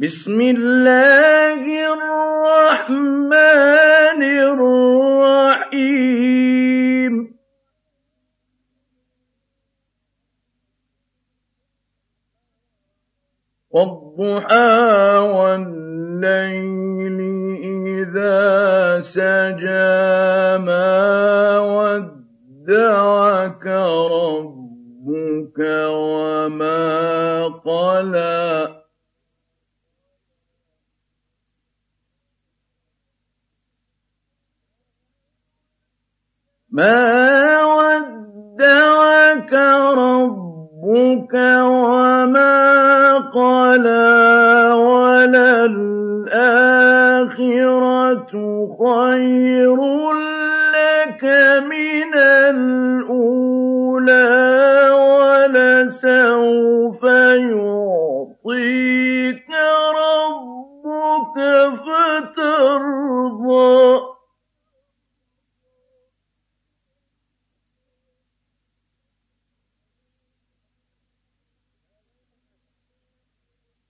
بسم الله الرحمن الرحيم. والضحى والليل إذا سجى ما ودعك ربك وما قلى. ما ودعك ربك وما قلى وللآخرة خير لك من الأولى ولسوف يعطيك ربك فترضى.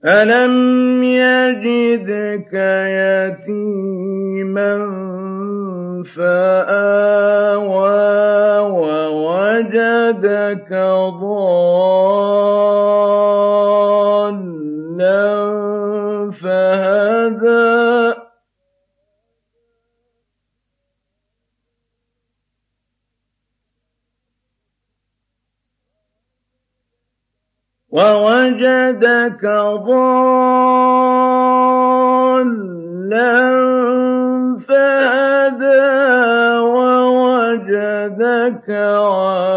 أَلَمْ يَجِدْكَ يَتِيمًا فَآوَىٰ وَوَجَدَكَ ضَالًّا فَهَدَىٰ وَوَجَدَكَ ضَالًّا فَهَدَىٰ وَوَجَدَكَ عَائِلًا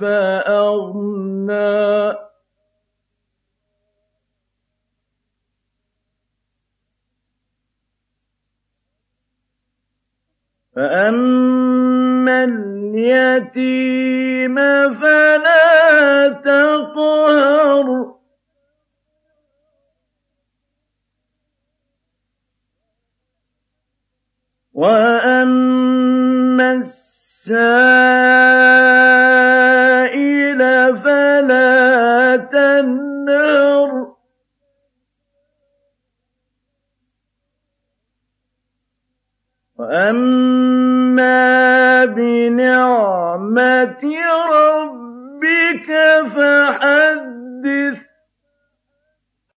فَأَغْنَىٰ. فَأَمَّا الْيَتِيمَ فَلَا تَقْهَرْ. وَأَمَّا السَّائِلَ فَلَا تَنْهَرْ. وَأَمَّا ربك فحدث